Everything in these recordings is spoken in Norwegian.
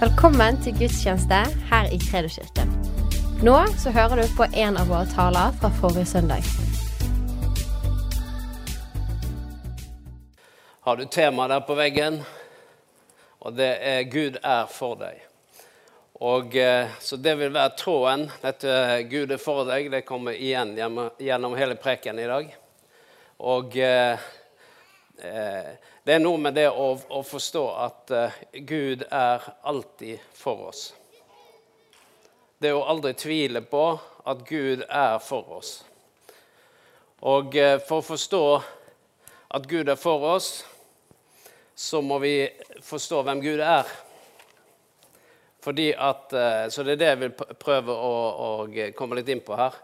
Velkommen til gudstjeneste her i Kredoskirken. Nå så hører du på en av våre taler fra forrige søndag. Har du tema der på veggen? Og det er 'Gud er for deg'. Og, eh, så det vil være tråden. Dette 'Gud er for deg' det kommer igjen gjennom hele preken i dag. Og eh, eh, det er noe med det å, å forstå at uh, Gud er alltid for oss. Det å aldri tvile på at Gud er for oss. Og uh, for å forstå at Gud er for oss, så må vi forstå hvem Gud er. Fordi at, uh, så det er det jeg vil prøve å, å komme litt inn på her.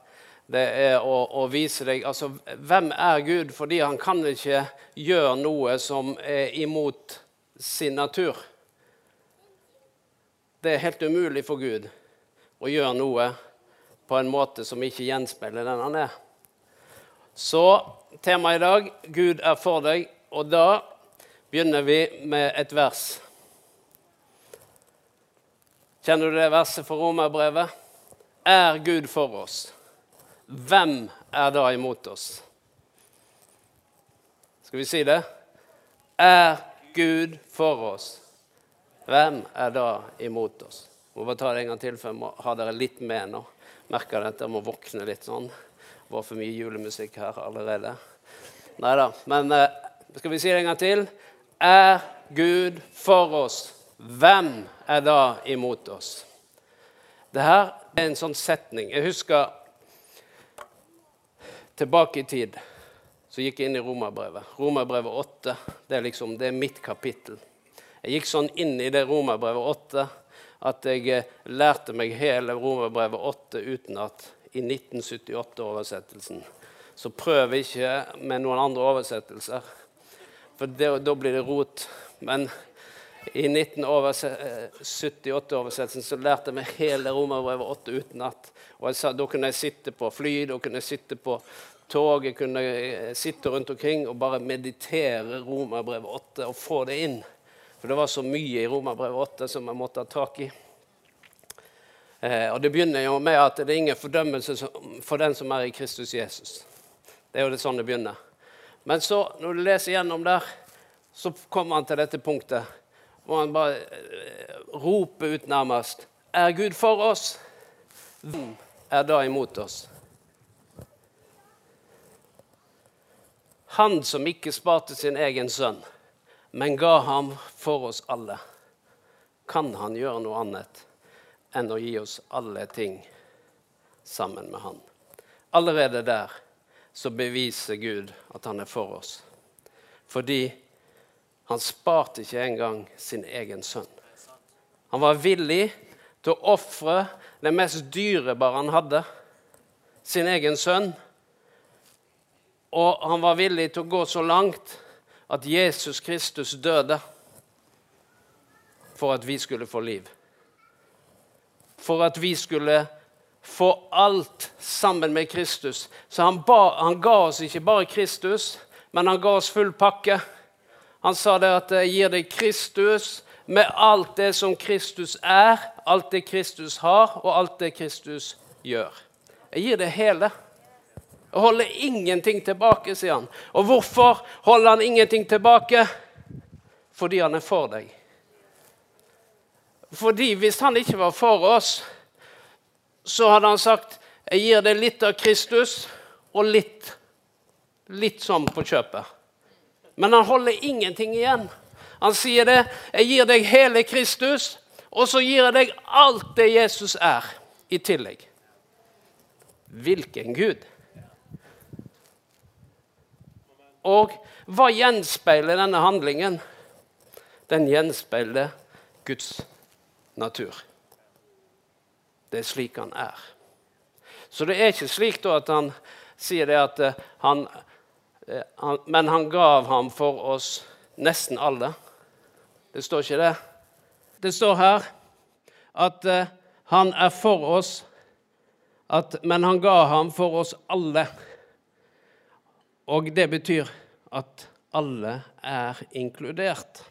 Det er å, å vise deg altså, hvem er Gud, fordi han kan ikke gjøre noe som er imot sin natur. Det er helt umulig for Gud å gjøre noe på en måte som ikke gjenspeiler den han er. Så temaet i dag Gud er for deg, og da begynner vi med et vers. Kjenner du det verset fra Romerbrevet? Er Gud for oss? Hvem er da imot oss? Skal vi si det? Er Gud for oss? Hvem er da imot oss? Jeg må bare ta det en gang til, for jeg må ha dere litt med nå. Merker dette, jeg må våkne litt sånn. Det var for mye julemusikk her allerede. Nei da. Men eh, skal vi si det en gang til? Er Gud for oss? Hvem er da imot oss? Det her er en sånn setning. Jeg husker tilbake i tid så gikk jeg inn i Romerbrevet. Romerbrevet 8 det er liksom, det er mitt kapittel. Jeg gikk sånn inn i det Romerbrevet 8 at jeg eh, lærte meg hele Romerbrevet 8 utenat i 1978-oversettelsen. Så prøv ikke med noen andre oversettelser, for det, da blir det rot. Men i 1978-oversettelsen så lærte jeg meg hele Romerbrevet 8 utenat. Og jeg sa, da kunne jeg sitte på fly, da kunne jeg sitte på tog, jeg kunne eh, sitte rundt omkring og bare meditere Romerbrevet 8 og få det inn. For det var så mye i Romerbrevet 8 som jeg måtte ha tak i. Eh, og Det begynner jo med at det er ingen fordømmelse for den som er i Kristus Jesus. Det er jo det sånn det begynner. Men så, når du leser gjennom der, så kommer han til dette punktet hvor han bare eh, roper ut nærmest Er Gud for oss? Hvem er da imot oss? Han som ikke sparte sin egen sønn, men ga ham for oss alle. Kan han gjøre noe annet enn å gi oss alle ting sammen med han? Allerede der så beviser Gud at han er for oss. Fordi han sparte ikke engang sin egen sønn. Han var villig til å ofre det mest dyrebare han hadde, sin egen sønn. Og han var villig til å gå så langt at Jesus Kristus døde for at vi skulle få liv. For at vi skulle få alt sammen med Kristus. Så han, ba, han ga oss ikke bare Kristus, men han ga oss full pakke. Han sa det at 'jeg gir deg Kristus med alt det som Kristus er, alt det Kristus har, og alt det Kristus gjør'. Jeg gir det hele. Jeg holder ingenting tilbake, sier han. Og hvorfor holder han ingenting tilbake? Fordi han er for deg. Fordi hvis han ikke var for oss, så hadde han sagt jeg gir deg litt av Kristus og litt, litt sånn på kjøpet. Men han holder ingenting igjen. Han sier det. Jeg gir deg hele Kristus, og så gir jeg deg alt det Jesus er, i tillegg. Hvilken Gud! Og hva gjenspeiler denne handlingen? Den gjenspeiler Guds natur. Det er slik han er. Så det er ikke slik at han sier det at eh, han Men han gav ham for oss nesten alle. Det står ikke det. Det står her at eh, han er for oss, at, men han ga ham for oss alle. Og det betyr at alle er inkludert.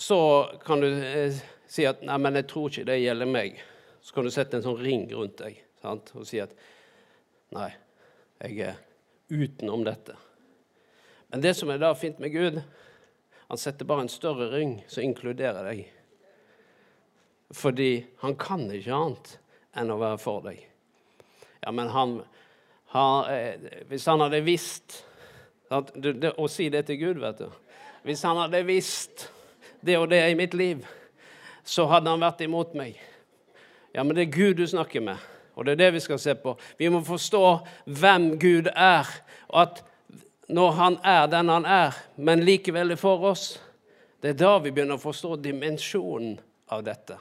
så kan du eh, si at 'nei, men jeg tror ikke det gjelder meg'. Så kan du sette en sånn ring rundt deg sant? og si at 'nei, jeg er utenom dette'. Men det som er da fint med Gud, han setter bare en større ring som inkluderer deg. Fordi han kan ikke annet enn å være for deg. Ja, men han, han eh, Hvis han hadde visst at, det, Å si det til Gud, vet du Hvis han hadde visst det og det i mitt liv, så hadde han vært imot meg. Ja, men det er Gud du snakker med, og det er det vi skal se på. Vi må forstå hvem Gud er, og at når han er den han er, men likevel er for oss, det er da vi begynner å forstå dimensjonen av dette.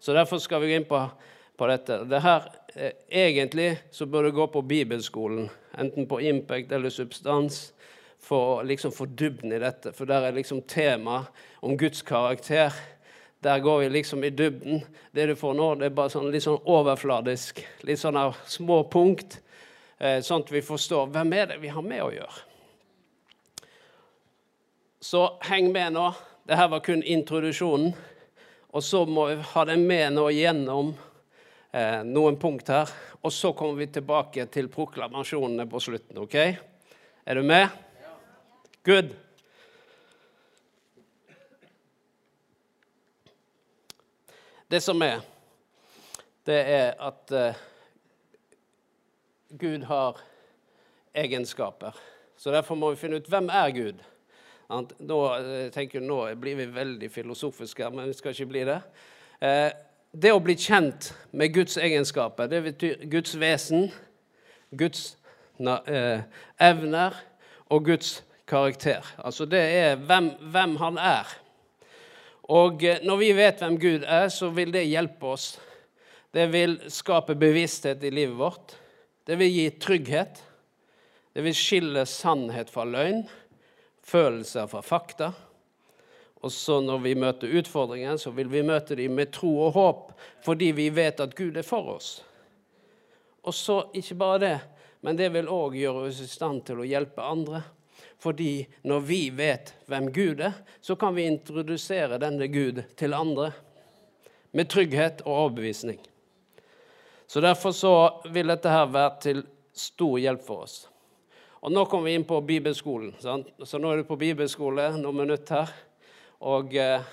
Så derfor skal vi gå inn på, på dette. Det her, eh, egentlig så bør du gå på bibelskolen, enten på Impact eller Substans, for å liksom få dybden i dette. For der er liksom tema om Guds karakter. Der går vi liksom i dybden. Det du får nå, det er bare sånn litt sånn overfladisk. Litt sånn av små punkt, eh, sånn at vi forstår hvem er det vi har med å gjøre. Så heng med nå. Dette var kun introduksjonen. Og så må vi ha det med nå gjennom eh, noen punkt her. Og så kommer vi tilbake til proklamasjonene på slutten. ok? Er du med? Good. Det som er, det er at uh, Gud har egenskaper. Så derfor må vi finne ut hvem er Gud nå, eh, tenker, nå blir vi veldig filosofiske men vi skal ikke bli det. Eh, det å bli kjent med Guds egenskaper, det betyr Guds vesen, Guds eh, evner og Guds karakter. Altså det er hvem, hvem han er. Og når vi vet hvem Gud er, så vil det hjelpe oss. Det vil skape bevissthet i livet vårt. Det vil gi trygghet. Det vil skille sannhet fra løgn følelser fra fakta. Og så når vi møter utfordringer, så vil vi møte dem med tro og håp, fordi vi vet at Gud er for oss. Og så ikke bare det, men det vil òg gjøre oss i stand til å hjelpe andre. Fordi når vi vet hvem Gud er, så kan vi introdusere denne Gud til andre med trygghet og overbevisning. Så Derfor så vil dette her være til stor hjelp for oss. Og nå kommer vi inn på bibelskolen. Sant? Så nå er du på bibelskole noen minutter her. Og eh,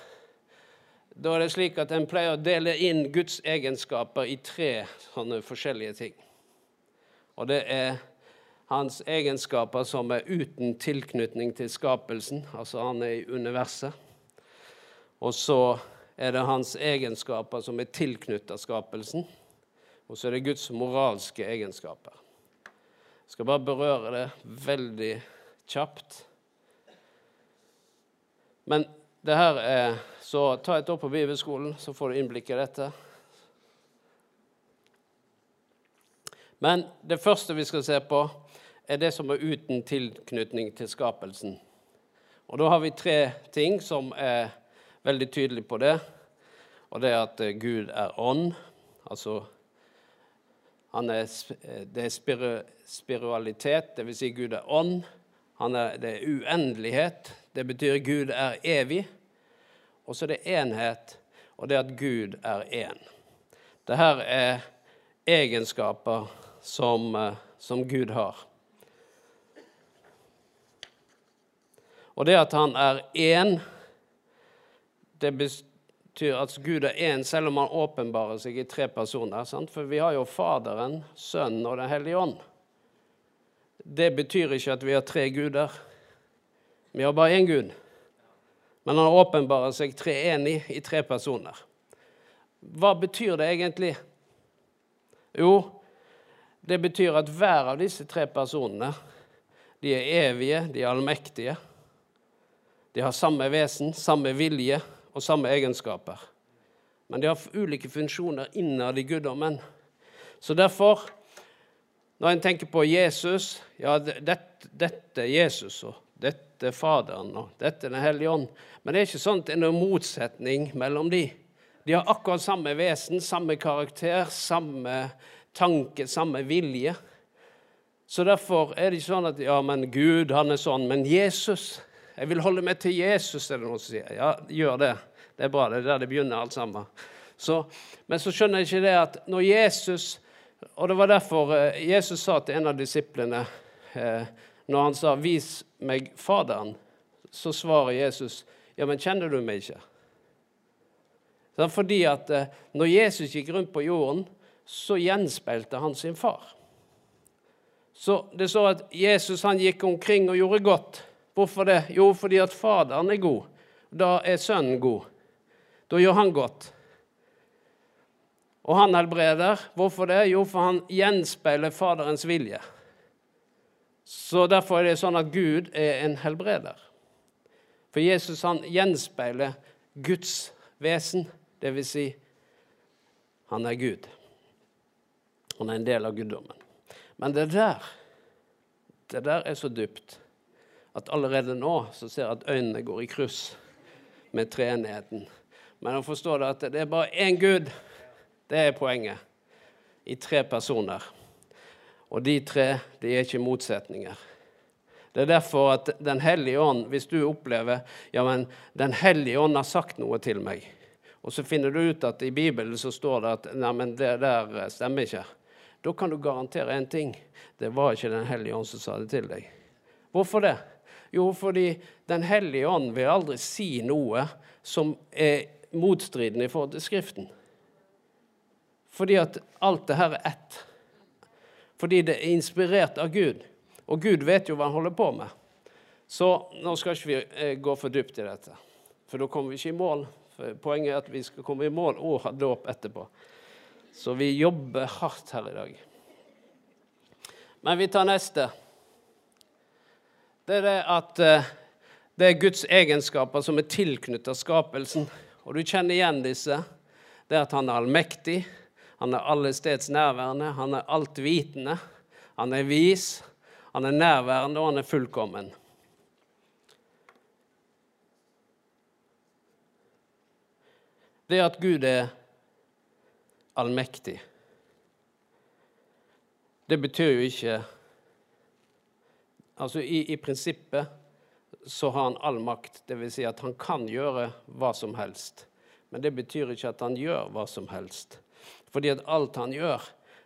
da er det slik at en pleier å dele inn Guds egenskaper i tre sånne forskjellige ting. Og det er hans egenskaper som er uten tilknytning til skapelsen, altså han er i universet. Og så er det hans egenskaper som er tilknyttet skapelsen. Og så er det Guds moralske egenskaper. Jeg skal bare berøre det veldig kjapt. Men det her er Så ta et år på bibelskolen, så får du innblikk i dette. Men det første vi skal se på, er det som er uten tilknytning til skapelsen. Og Da har vi tre ting som er veldig tydelige på det. Og det er at Gud er ånd, altså er, det er spiritualitet, dvs. Si Gud er ånd. Er, det er uendelighet. Det betyr Gud er evig. Og så er det enhet, og det er at Gud er én. Dette er egenskaper som, eh, som Gud har. Og det at han er én, det betyr at Gud er én, selv om han åpenbarer seg i tre personer. Sant? For vi har jo Faderen, Sønnen og Den hellige ånd. Det betyr ikke at vi har tre guder. Vi har bare én Gud. Men han åpenbarer seg treenig i tre personer. Hva betyr det egentlig? Jo, det betyr at hver av disse tre personene de er evige, de er allmektige. De har samme vesen, samme vilje og samme egenskaper. Men de har ulike funksjoner innad i guddommen. Så derfor, når en tenker på Jesus Ja, dette, dette er Jesus, og dette er Faderen, og dette er Den hellige ånd. Men det er ikke sånn at det er noen motsetning mellom de. De har akkurat samme vesen, samme karakter, samme tanke, samme vilje. Så derfor er det ikke sånn at ja, men Gud, han er sånn. Men Jesus Jeg vil holde meg til Jesus, er det noen som sier. Ja, gjør det. Det er bra. Det er der det begynner, alt sammen. Så, men så skjønner jeg ikke det at når Jesus Og det var derfor eh, Jesus sa til en av disiplene eh, når han sa 'Vis meg Faderen', så svarer Jesus, 'Ja, men kjenner du meg ikke?' Fordi at eh, når Jesus gikk rundt på jorden, så gjenspeilte han sin far. Så det står at Jesus han gikk omkring og gjorde godt. Hvorfor det? Jo, fordi at Faderen er god. Da er Sønnen god. Da gjør han godt. Og han helbreder. Hvorfor det? Jo, for han gjenspeiler Faderens vilje. Så Derfor er det sånn at Gud er en helbreder. For Jesus han gjenspeiler Guds vesen, dvs. Si, han er Gud. Han er en del av guddommen. Men det der, det der er så dypt at allerede nå så ser jeg at øynene går i kryss med treenigheten. Men å forstå det at det er bare én Gud, det er poenget. I tre personer. Og de tre de er ikke motsetninger. Det er derfor at Den hellige ånd, hvis du opplever ja, men Den hellige ånd har sagt noe til meg, og så finner du ut at i Bibelen så står det at nei, men det der stemmer ikke, da kan du garantere én ting. Det var ikke Den hellige ånd som sa det til deg. Hvorfor det? Jo, fordi Den hellige ånd vil aldri si noe som er motstridende i forhold til Skriften. Fordi at alt det her er ett. Fordi det er inspirert av Gud. Og Gud vet jo hva han holder på med. Så nå skal ikke vi ikke gå for dypt i dette, for da kommer vi ikke i mål. For poenget er at vi skal komme i mål og ha dåp etterpå. Så vi jobber hardt her i dag. Men vi tar neste. Det er det at eh, det er Guds egenskaper som er tilknyttet skapelsen. Og du kjenner igjen disse. Det er at han er allmektig, han er allesteds nærværende, han er altvitende, han er vis, han er nærværende, og han er fullkommen. Det at Gud er allmektig, det betyr jo ikke Altså i, i prinsippet så har han all makt, dvs. Si at han kan gjøre hva som helst. Men det betyr ikke at han gjør hva som helst. Fordi at alt han gjør,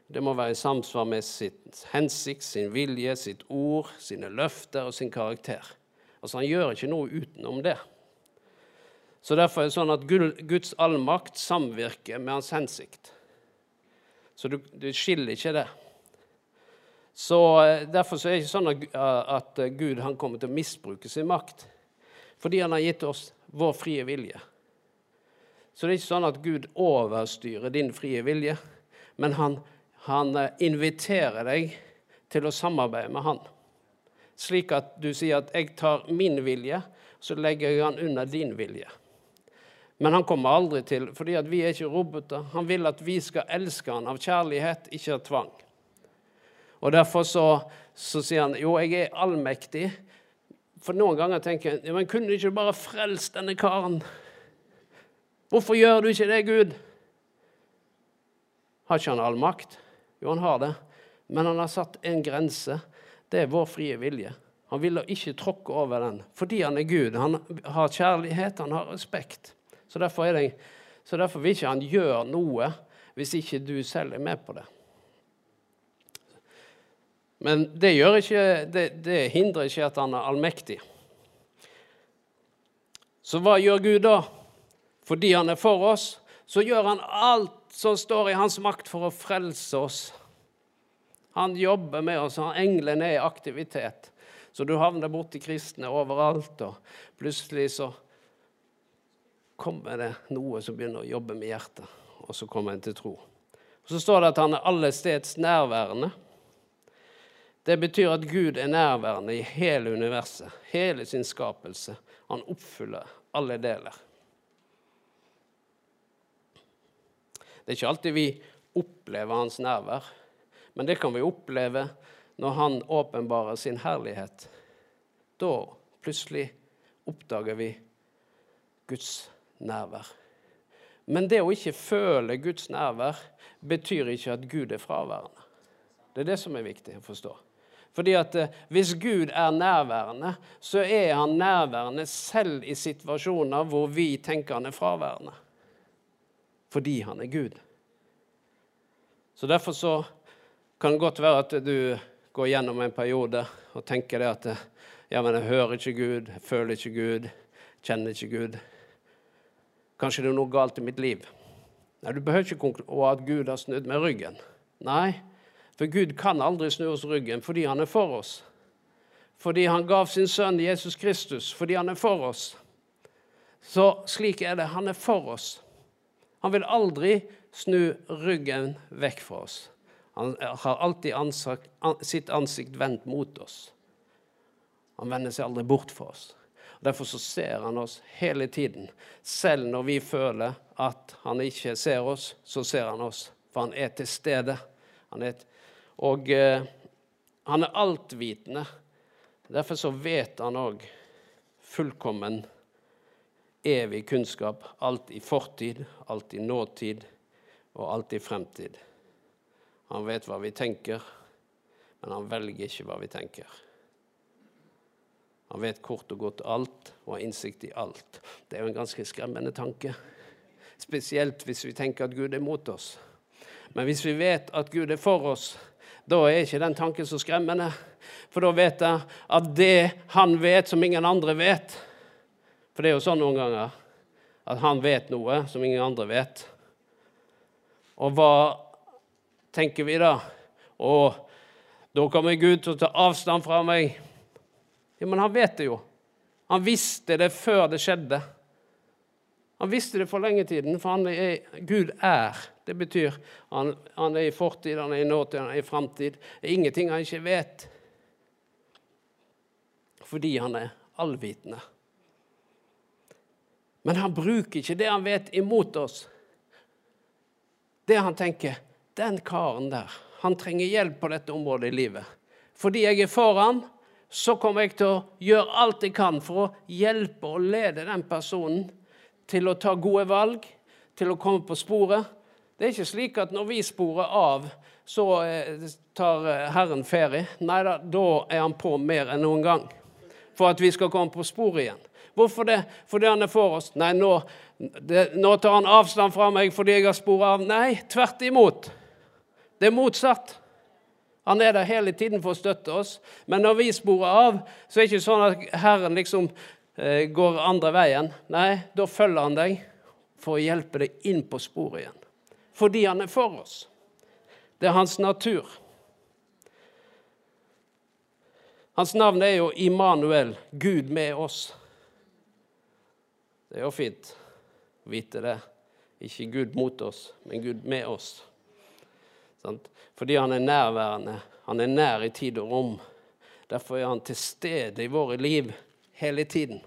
det må være i samsvar med sitt hensikt, sin vilje, sitt ord, sine løfter og sin karakter. Altså Han gjør ikke noe utenom det. Så Derfor er det sånn at Guds allmakt samvirker med hans hensikt. Så du, du skiller ikke det. Så eh, Derfor så er det ikke sånn at, at Gud han kommer til å misbruke sin makt. Fordi han har gitt oss vår frie vilje. Så det er ikke sånn at Gud overstyrer din frie vilje, men han, han eh, inviterer deg til å samarbeide med han. Slik at du sier at 'jeg tar min vilje', så legger jeg han under din vilje. Men han kommer aldri til, fordi vi er ikke roboter. Han vil at vi skal elske han av kjærlighet, ikke av tvang. Og Derfor så, så sier han jo, jeg er allmektig. For noen ganger tenker jeg men kunne du ikke bare frelst denne karen? Hvorfor gjør du ikke det, Gud? Har ikke han all makt? Jo, han har det. Men han har satt en grense. Det er vår frie vilje. Han vil ikke tråkke over den fordi han er Gud. Han har kjærlighet, han har respekt. Så derfor, det, så derfor vil ikke han gjøre noe hvis ikke du selv er med på det. Men det, ikke, det, det hindrer ikke at han er allmektig. Så hva gjør Gud da? fordi han er for oss, så gjør han alt som står i hans makt for å frelse oss. Han jobber med oss, englene er i aktivitet. Så du havner borti kristne overalt, og plutselig så kommer det noe som begynner å jobbe med hjertet, og så kommer en til tro. Og Så står det at han er allesteds nærværende. Det betyr at Gud er nærværende i hele universet, hele sin skapelse. Han oppfyller alle deler. Det er ikke alltid vi opplever hans nærvær, men det kan vi oppleve når han åpenbarer sin herlighet. Da plutselig oppdager vi Guds nærvær. Men det å ikke føle Guds nærvær betyr ikke at Gud er fraværende. Det er det som er viktig å forstå. Fordi at eh, Hvis Gud er nærværende, så er han nærværende selv i situasjoner hvor vi tenker han er fraværende. Fordi han er Gud. Så Derfor så kan det godt være at du går gjennom en periode og tenker det at ja, men jeg hører ikke Gud, jeg føler ikke Gud, kjenner ikke Gud. Kanskje det er noe galt i mitt liv. Nei, Du behøver ikke konkludere at Gud har snudd med ryggen. Nei, for Gud kan aldri snu oss ryggen fordi han er for oss. Fordi han gav sin sønn Jesus Kristus, fordi han er for oss. Så slik er det. Han er for oss. Han vil aldri snu ryggen vekk fra oss. Han har alltid ansikt, sitt ansikt vendt mot oss. Han vender seg aldri bort fra oss. Derfor så ser han oss hele tiden. Selv når vi føler at han ikke ser oss, så ser han oss. For han er til stede. Han er og eh, han er altvitende. Derfor så vet han òg fullkommen evig kunnskap. Alt i fortid, alt i nåtid og alt i fremtid. Han vet hva vi tenker, men han velger ikke hva vi tenker. Han vet kort og godt alt og har innsikt i alt. Det er jo en ganske skremmende tanke. Spesielt hvis vi tenker at Gud er mot oss. Men hvis vi vet at Gud er for oss, da er ikke den tanken så skremmende. For da vet jeg at det han vet som ingen andre vet For det er jo sånn noen ganger at han vet noe som ingen andre vet. Og hva tenker vi da? Å, da kommer Gud til å ta avstand fra meg. Ja, Men han vet det jo. Han visste det før det skjedde. Han visste det for lenge tiden, for han er, Gud er det betyr han, han er i fortid, han er i nåtid, han er i framtid. Det er ingenting han ikke vet. Fordi han er allvitende. Men han bruker ikke det han vet, imot oss. Det han tenker Den karen der, han trenger hjelp på dette området i livet. Fordi jeg er foran, så kommer jeg til å gjøre alt jeg kan for å hjelpe og lede den personen til å ta gode valg, til å komme på sporet, det er ikke slik at når vi sporer av, så eh, tar eh, Herren ferie. Nei da, da er han på mer enn noen gang for at vi skal komme på sporet igjen. Hvorfor det? Fordi han er for oss. Nei, nå, det, nå tar han avstand fra meg fordi jeg har sporet av. Nei, tvert imot. Det er motsatt. Han er der hele tiden for å støtte oss. Men når vi sporer av, så er det ikke sånn at Herren liksom eh, går andre veien. Nei, da følger han deg for å hjelpe deg inn på sporet igjen fordi han er for oss. Det er hans natur. Hans navn er jo Immanuel, Gud med oss. Det er jo fint å vite det. Ikke Gud mot oss, men Gud med oss. Fordi han er nærværende. Han er nær i tid og rom. Derfor er han til stede i våre liv hele tiden.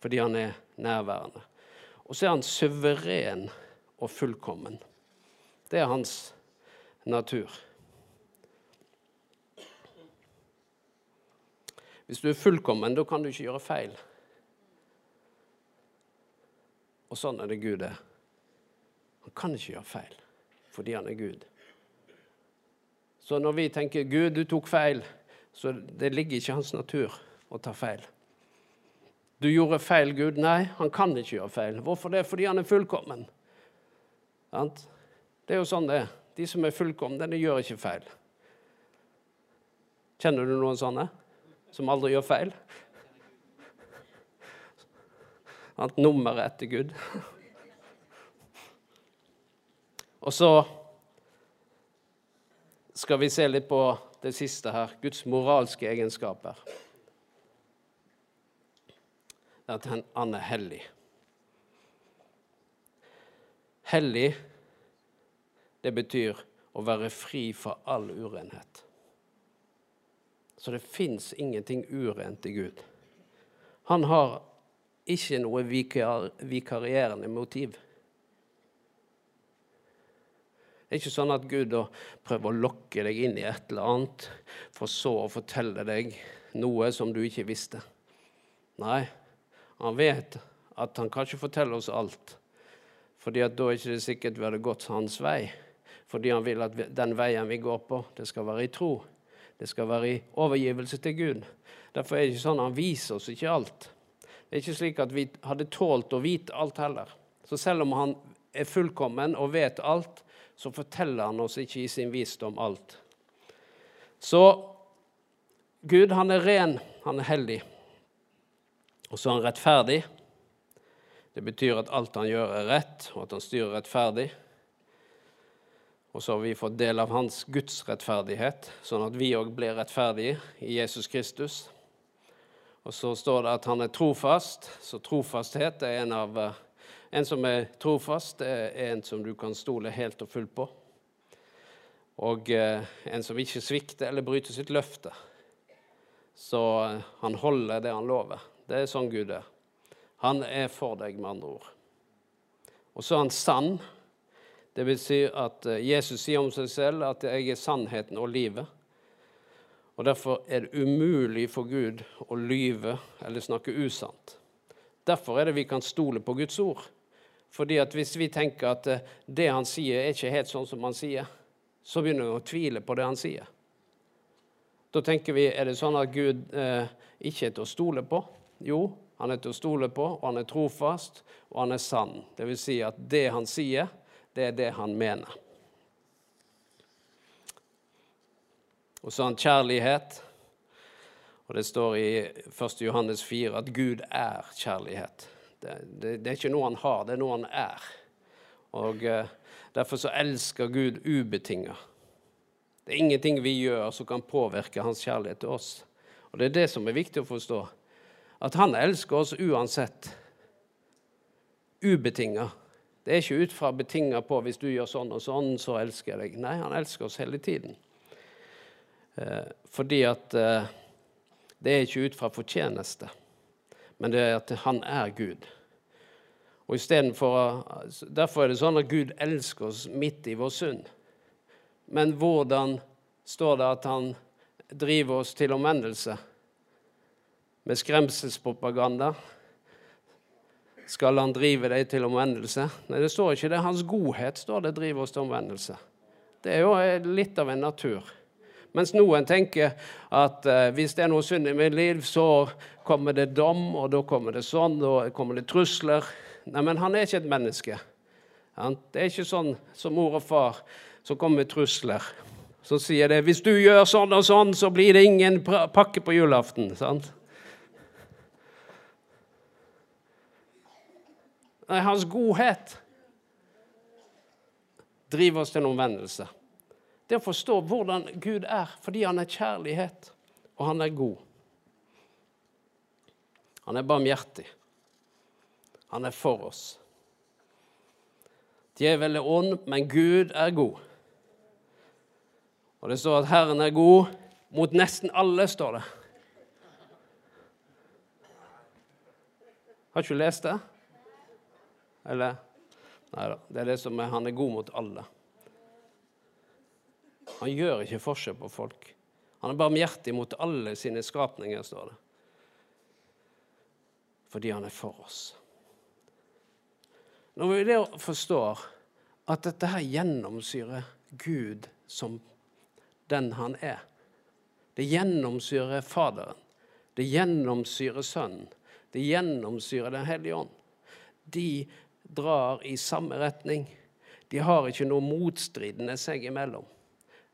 Fordi han er nærværende. Og så er han suveren og fullkommen. Det er hans natur. Hvis du er fullkommen, da kan du ikke gjøre feil. Og sånn er det Gud er. Han kan ikke gjøre feil fordi han er Gud. Så når vi tenker 'Gud, du tok feil', så det ligger ikke i hans natur å ta feil. Du gjorde feil, Gud. Nei, han kan ikke gjøre feil. Hvorfor det? Fordi han er fullkommen. Det er jo sånn det er. De som er fullkomne, de gjør ikke feil. Kjenner du noen sånne som aldri gjør feil? At nummeret etter Gud. Og så skal vi se litt på det siste her Guds moralske egenskaper. At han er hellig. Hellig det betyr å være fri fra all urenhet. Så det fins ingenting urent i Gud. Han har ikke noe vikar vikarierende motiv. Det er ikke sånn at Gud prøver å lokke deg inn i et eller annet, for så å fortelle deg noe som du ikke visste. Nei, han vet at han kan ikke fortelle oss alt, fordi da er det ikke sikkert vi hadde gått hans vei fordi han vil at den veien vi går på, det skal være i tro. Det skal være i overgivelse til Gud. Derfor er det ikke sånn at han viser oss ikke alt. Det er ikke slik at vi hadde tålt å vite alt heller. Så selv om han er fullkommen og vet alt, så forteller han oss ikke i sin visdom alt. Så Gud, han er ren, han er hellig. Og så er han rettferdig. Det betyr at alt han gjør, er rett, og at han styrer rettferdig. Og så har vi fått del av hans Guds rettferdighet, sånn at vi òg blir rettferdige i Jesus Kristus. Og så står det at han er trofast, så trofasthet er en av eh, En som er trofast, er en som du kan stole helt og fullt på. Og eh, en som ikke svikter eller bryter sitt løfte. Så eh, han holder det han lover. Det er sånn Gud er. Han er for deg, med andre ord. Og så er han sann. Det vil si at Jesus sier om seg selv at 'jeg er sannheten og livet'. Og Derfor er det umulig for Gud å lyve eller snakke usant. Derfor er det vi kan stole på Guds ord. Fordi at Hvis vi tenker at eh, det han sier, er ikke helt sånn som han sier, så begynner vi å tvile på det han sier. Da tenker vi er det sånn at Gud eh, ikke er til å stole på. Jo, han er til å stole på, og han er trofast, og han er sann. Det vil si at det han sier, det er det han mener. Og så har han kjærlighet. Og det står i 1. Johannes 4 at Gud er kjærlighet. Det, det, det, er ikke noe han har, det er noe han er. Og eh, Derfor så elsker Gud ubetinga. Det er ingenting vi gjør som kan påvirke hans kjærlighet til oss. Og Det er det som er viktig å forstå. At han elsker oss uansett. Ubetinga. Det er ikke ut fra betinga på hvis du gjør sånn og sånn, så elsker jeg deg. Nei, han elsker oss hele tiden. Eh, fordi at eh, det er ikke ut fra fortjeneste, men det er at han er Gud. Og Derfor er det sånn at Gud elsker oss midt i vår synd. Men hvordan står det at han driver oss til omvendelse? Med skremselspropaganda? Skal han drive deg til omvendelse? Nei, det står ikke det. Hans godhet står det driver oss til omvendelse. Det er jo litt av en natur. Mens noen tenker at eh, hvis det er noe synd i mitt liv, så kommer det dom, og da kommer det sånn, og kommer det trusler. Nei, men han er ikke et menneske. Han, det er ikke sånn som mor og far som kommer med trusler. Så sier det 'hvis du gjør sånn og sånn, så blir det ingen pakke på julaften'. sant? Nei, hans godhet driver oss til en omvendelse det å forstå hvordan Gud er, fordi han er kjærlighet, og han er god. Han er barmhjertig. Han er for oss. Djevel er ond, men Gud er god. Og det står at Herren er god mot nesten alle, står det. Har ikke du lest det? Eller? Nei da. Det er det som er Han er god mot alle. Han gjør ikke forskjell på folk. Han er barmhjertig mot alle sine skapninger, står det. Fordi han er for oss. Når vi der forstår at dette her gjennomsyrer Gud som den han er Det gjennomsyrer Faderen. Det gjennomsyrer Sønnen. Det gjennomsyrer Den hellige ånd. De drar i samme retning. De har ikke noe motstridende seg imellom.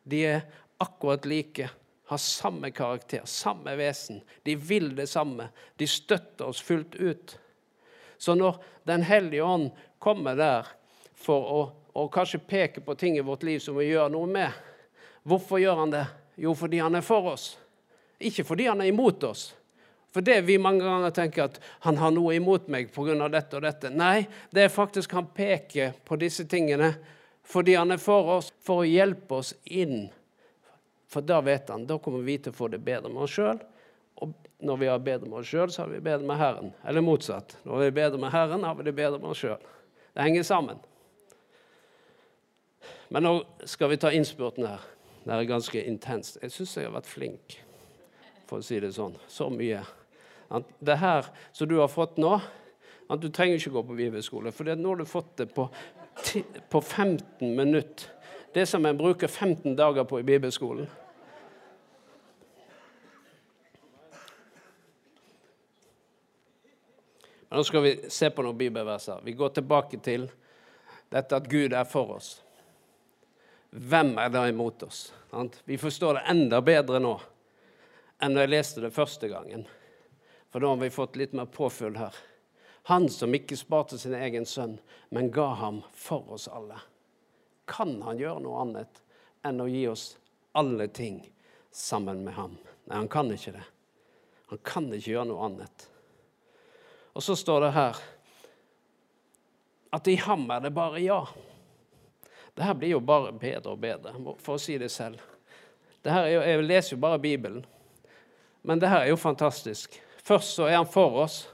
De er akkurat like, har samme karakter, samme vesen. De vil det samme. De støtter oss fullt ut. Så når Den hellige ånd kommer der for å, å kanskje peke på ting i vårt liv som vi gjør noe med, hvorfor gjør han det? Jo, fordi han er for oss. Ikke fordi han er imot oss. For det vi mange ganger tenker at han har noe imot meg pga. dette og dette. Nei, det er faktisk han peker på disse tingene fordi han er for oss, for å hjelpe oss inn. For da vet han, da kommer vi til å få det bedre med oss sjøl. Og når vi har bedre med oss sjøl, så har vi bedre med Herren. Eller motsatt. Når vi er bedre med Herren, har vi det bedre med oss sjøl. Det henger sammen. Men nå skal vi ta innspurten her. Det er ganske intenst. Jeg syns jeg har vært flink, for å si det sånn. Så mye at det her som du har fått nå at Du trenger ikke gå på bibelskole, for nå har du fått det på, på 15 minutter. Det som en bruker 15 dager på i bibelskolen. Men nå skal vi se på noen bibelverser. Vi går tilbake til dette at Gud er for oss. Hvem er da imot oss? Vi forstår det enda bedre nå enn da jeg leste det første gangen. For da har vi fått litt mer påfyll her. Han som ikke sparte sin egen sønn, men ga ham for oss alle. Kan han gjøre noe annet enn å gi oss alle ting sammen med ham? Nei, han kan ikke det. Han kan ikke gjøre noe annet. Og så står det her at i ham er det bare ja. Det her blir jo bare bedre og bedre, for å si det selv. Det er jo, jeg leser jo bare Bibelen. Men det her er jo fantastisk. Først så er han for oss,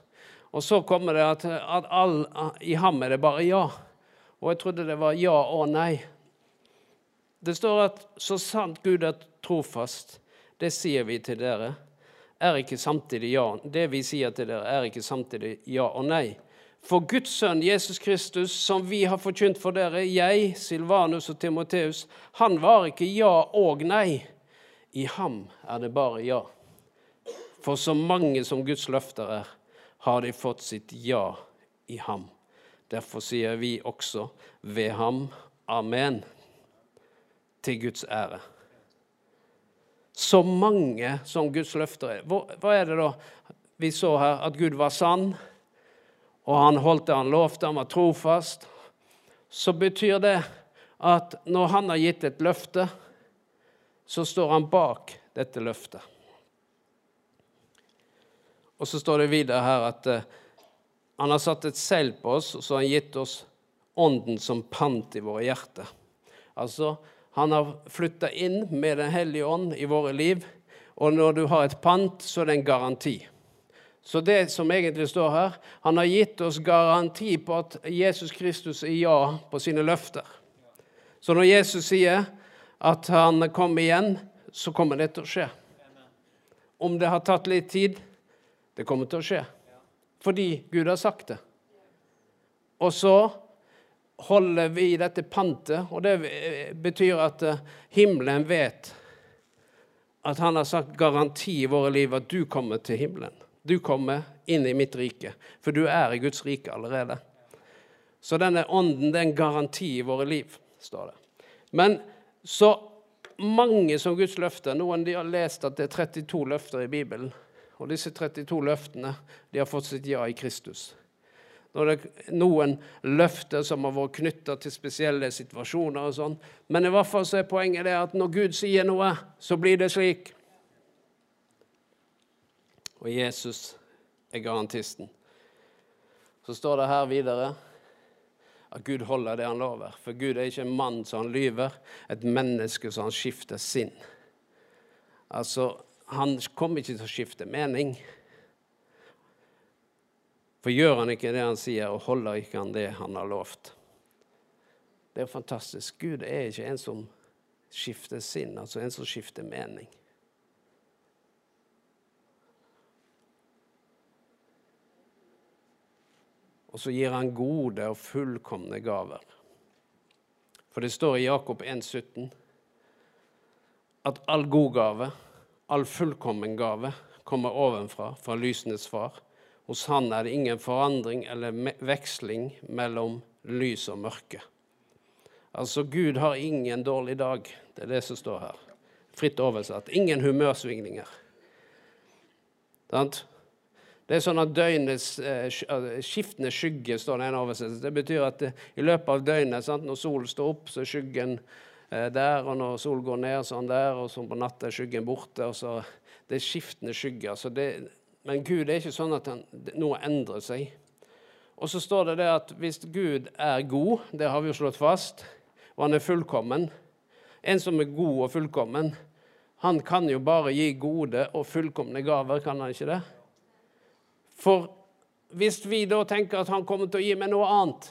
og så kommer det at, at all, i ham er det bare ja. Og jeg trodde det var ja og nei. Det står at så sant Gud er trofast, det sier vi til dere, er ikke samtidig ja. Det vi sier til dere, er ikke samtidig ja og nei. For Guds sønn Jesus Kristus, som vi har forkynt for dere, jeg, Silvanus og Timoteus, han var ikke ja og nei. I ham er det bare ja. For så mange som Guds løfter er, har de fått sitt ja i ham. Derfor sier vi også ved ham amen, til Guds ære. Så mange som Guds løfter er. Hva er det da vi så her? At Gud var sann, og han holdt det han lovte, han var trofast. Så betyr det at når han har gitt et løfte, så står han bak dette løftet. Og så står det videre her at uh, han har satt et seil på oss, og så har han gitt oss ånden som pant i våre hjerter. Altså, han har flytta inn med Den hellige ånd i våre liv. Og når du har et pant, så er det en garanti. Så det som egentlig står her, han har gitt oss garanti på at Jesus Kristus er ja på sine løfter. Så når Jesus sier at han kommer igjen, så kommer det til å skje. Om det har tatt litt tid, det kommer til å skje. Fordi Gud har sagt det. Og så holder vi dette pantet, og det betyr at eh, himmelen vet at han har sagt garanti i våre liv at du kommer til himmelen. Du kommer inn i mitt rike, for du er i Guds rike allerede. Så denne ånden det er en garanti i våre liv, står det. Men så mange som Guds løfter Noen de har lest at det er 32 løfter i Bibelen. Og disse 32 løftene de har fått sitt ja i Kristus. Når det er noen løfter som har vært knytta til spesielle situasjoner. og sånn. Men i hvert fall så er poenget det at når Gud sier noe, så blir det slik. Og Jesus er garantisten. Så står det her videre at Gud holder det han lover. For Gud er ikke en mann som han lyver, et menneske som han skifter sinn. Altså, han kommer ikke til å skifte mening. For gjør han ikke det han sier, og holder ikke han det han har lovt Det er fantastisk. Gud er ikke en som skifter sinn, altså en som skifter mening. Og så gir han gode og fullkomne gaver. For det står i Jakob 1,17 at all god gave All fullkommen gave kommer ovenfra, fra lysenes far. Hos han er det ingen forandring eller veksling mellom lys og mørke. Altså, Gud har ingen dårlig dag. Det er det som står her. Fritt oversatt. Ingen humørsvingninger. Det er sånn at døgnets eh, skiftende skygge, står det en oversettelse. Det betyr at eh, i løpet av døgnet, sant, når solen står opp, så er skyggen Eh, der, og når solen går ned, sånn der, og så på natta er skyggen borte. og så Det er skiftende skygger. Det, men Gud er ikke sånn at han, noe endrer seg. Og så står det det at hvis Gud er god, det har vi jo slått fast, og han er fullkommen En som er god og fullkommen, han kan jo bare gi gode og fullkomne gaver, kan han ikke det? For hvis vi da tenker at han kommer til å gi meg noe annet,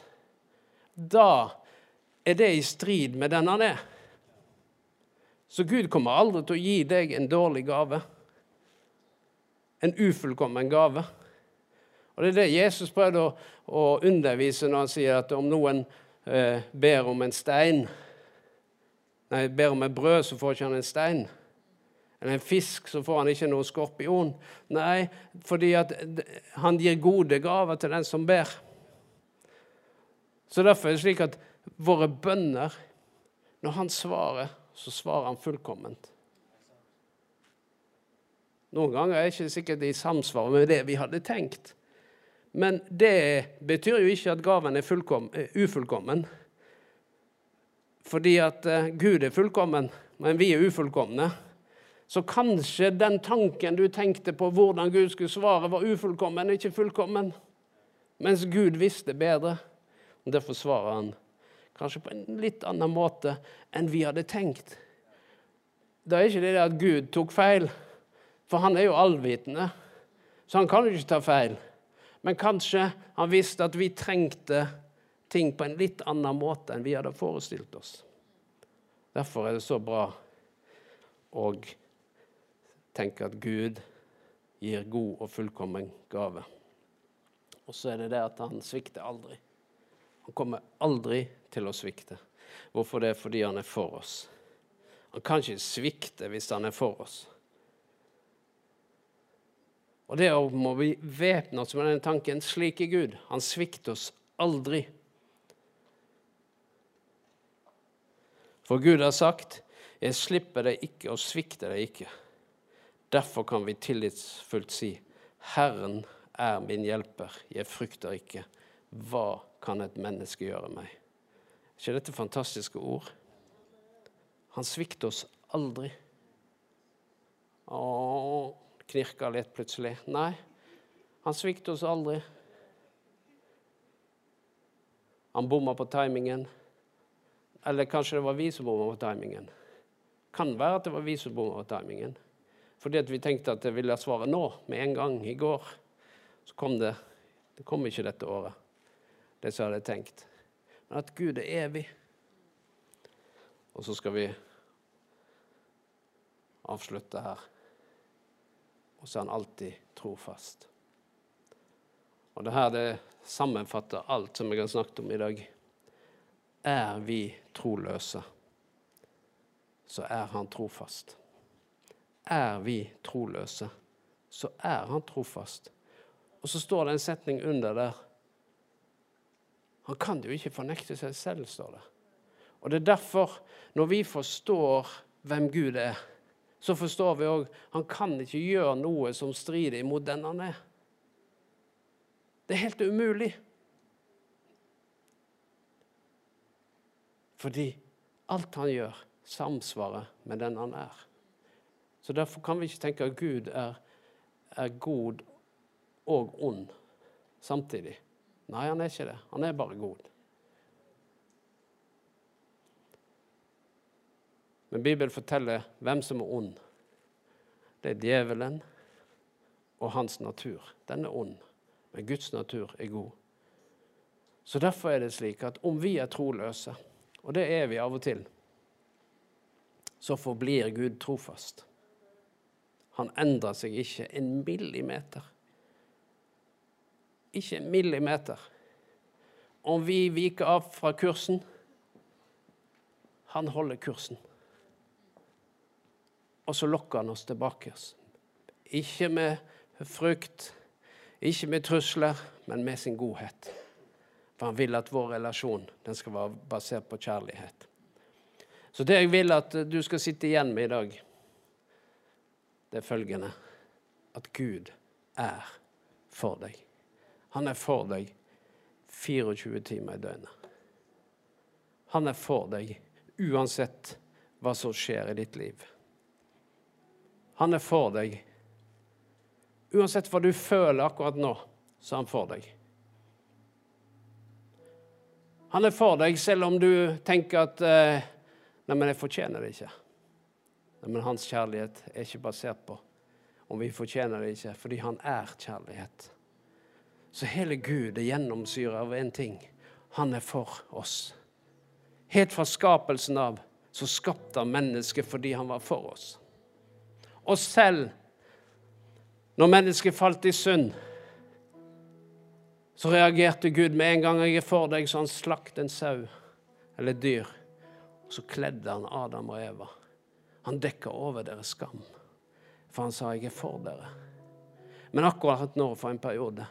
da er det i strid med den han er. Så Gud kommer aldri til å gi deg en dårlig gave. En ufullkommen gave. Og Det er det Jesus prøvde å, å undervise når han sier at om noen eh, ber om en stein Nei, ber om et brød, så får ikke han en stein. Eller en fisk, så får han ikke noen skorpion. Nei, fordi at han gir gode gaver til den som ber. Så derfor er det slik at våre bønner, når han svarer, så svarer han fullkomment. Noen ganger er det ikke sikkert i samsvar med det vi hadde tenkt. Men det betyr jo ikke at gaven er ufullkommen. Fordi at uh, Gud er fullkommen, men vi er ufullkomne. Så kanskje den tanken du tenkte på hvordan Gud skulle svare, var ufullkommen, ikke fullkommen. Mens Gud visste bedre. Og Derfor svarer han kanskje på en litt annen måte enn vi hadde tenkt. Da er ikke det at Gud tok feil, for han er jo allvitende. Så han kan jo ikke ta feil. Men kanskje han visste at vi trengte ting på en litt annen måte enn vi hadde forestilt oss. Derfor er det så bra å tenke at Gud gir god og fullkommen gave. Og så er det det at han svikter aldri. Han kommer aldri til å svikte. Hvorfor det? Fordi han er for oss. Han kan ikke svikte hvis han er for oss. Og det må vi væpne oss med den tanken. Slik er Gud. Han svikter oss aldri. For Gud har sagt, 'Jeg slipper deg ikke og svikter deg ikke'. Derfor kan vi tillitsfullt si, 'Herren er min hjelper, jeg frykter ikke'. Hva kan et menneske gjøre meg? Er ikke dette fantastiske ord? Han svikter oss aldri. Å, knirka litt plutselig. Nei, han svikter oss aldri. Han bomma på timingen. Eller kanskje det var vi som bomma på timingen. Kan være at det var vi som bomma på timingen. Fordi at vi tenkte at det ville svare nå, med en gang, i går. Så kom det Det kom ikke dette året, det som jeg hadde tenkt. Men at Gud er evig. Og så skal vi avslutte her. Og så er han alltid trofast. Og det her det sammenfatter alt som jeg har snakket om i dag. Er vi troløse, så er han trofast. Er vi troløse, så er han trofast. Og så står det en setning under der. Han kan jo ikke fornekte seg selv, står det. Og det er derfor, når vi forstår hvem Gud er, så forstår vi òg han kan ikke gjøre noe som strider imot den han er. Det er helt umulig. Fordi alt han gjør, samsvarer med den han er. Så Derfor kan vi ikke tenke at Gud er, er god og ond samtidig. Nei, han er ikke det. Han er bare god. Men Bibelen forteller hvem som er ond. Det er djevelen og hans natur. Den er ond, men Guds natur er god. Så Derfor er det slik at om vi er troløse og det er vi av og til, så forblir Gud trofast. Han endrer seg ikke en millimeter. Ikke en millimeter. Om vi viker av fra kursen Han holder kursen. Og så lokker han oss tilbake. Ikke med frykt, ikke med trusler, men med sin godhet. For han vil at vår relasjon den skal være basert på kjærlighet. Så det jeg vil at du skal sitte igjen med i dag, det er følgende at Gud er for deg. Han er for deg 24 timer i døgnet. Han er for deg uansett hva som skjer i ditt liv. Han er for deg uansett hva du føler akkurat nå, så er han for deg. Han er for deg, selv om du tenker at eh, Nei, men jeg fortjener det ikke. Nei, men hans kjærlighet er ikke basert på om vi fortjener det ikke, fordi han er kjærlighet. Så hele Gud er gjennomsyra av én ting. Han er for oss. Helt fra skapelsen av så skapte han mennesket fordi han var for oss. Og selv når mennesket falt i synd, så reagerte Gud med en gang jeg er for deg, så han slakt en sau eller dyr. Og så kledde han Adam og Eva. Han dekka over deres skam. For han sa 'jeg er for dere'. Men akkurat nå, for en periode,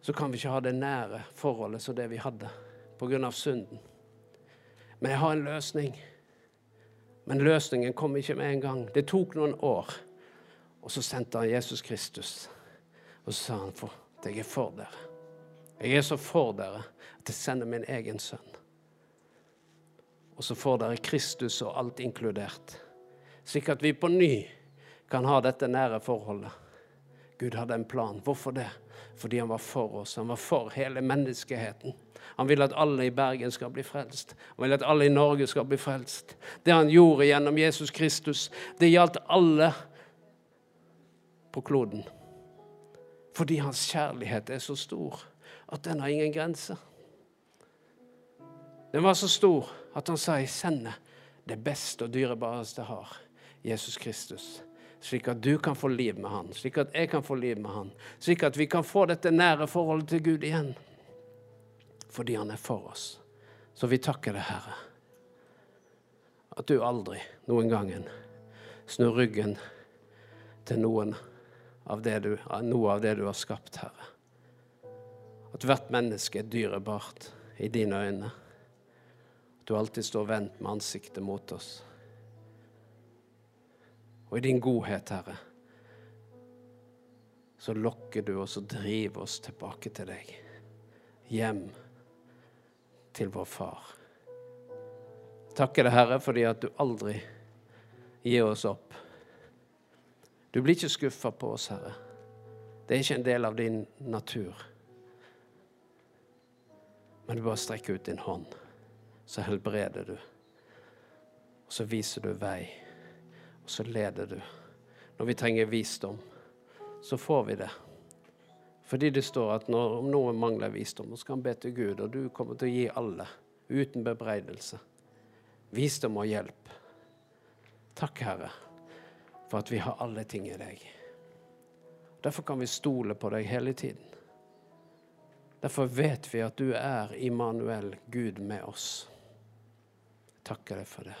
så kan vi ikke ha det nære forholdet som det vi hadde pga. synden. Men jeg har en løsning. Men løsningen kom ikke med en gang. Det tok noen år. Og så sendte han Jesus Kristus. Og så sa han for, jeg er for dere. Jeg er så for dere at jeg sender min egen sønn. Og så får dere Kristus og alt inkludert. Slik at vi på ny kan ha dette nære forholdet. Gud hadde en plan. Hvorfor det? Fordi han var for oss. Han var for hele menneskeheten. Han vil at alle i Bergen skal bli frelst. Han vil at alle i Norge skal bli frelst. Det han gjorde gjennom Jesus Kristus, det gjaldt alle på kloden. Fordi hans kjærlighet er så stor at den har ingen grenser. Den var så stor at han sa i sendet det beste og dyrebareste har, Jesus Kristus slik at du kan få liv med han, slik at jeg kan få liv med han, slik at vi kan få dette nære forholdet til Gud igjen. Fordi han er for oss. Så vi takker deg, Herre, at du aldri noen gangen snur ryggen til noen av du, noe av det du har skapt, Herre. At hvert menneske er dyrebart i dine øyne. At du alltid står vendt med ansiktet mot oss og i din godhet, Herre, så lokker du oss og driver oss tilbake til deg. Hjem til vår far. Takker deg, Herre, fordi at du aldri gir oss opp. Du blir ikke skuffa på oss, Herre. Det er ikke en del av din natur. Men du bare strekker ut din hånd, så helbreder du. Og så viser du vei og så leder du. Når vi trenger visdom, så får vi det. Fordi det står at når, om noen mangler visdom, så skal han be til Gud, og du kommer til å gi alle, uten bebreidelse, visdom og hjelp. Takk, Herre, for at vi har alle ting i deg. Derfor kan vi stole på deg hele tiden. Derfor vet vi at du er Immanuel, Gud med oss. takker deg for det.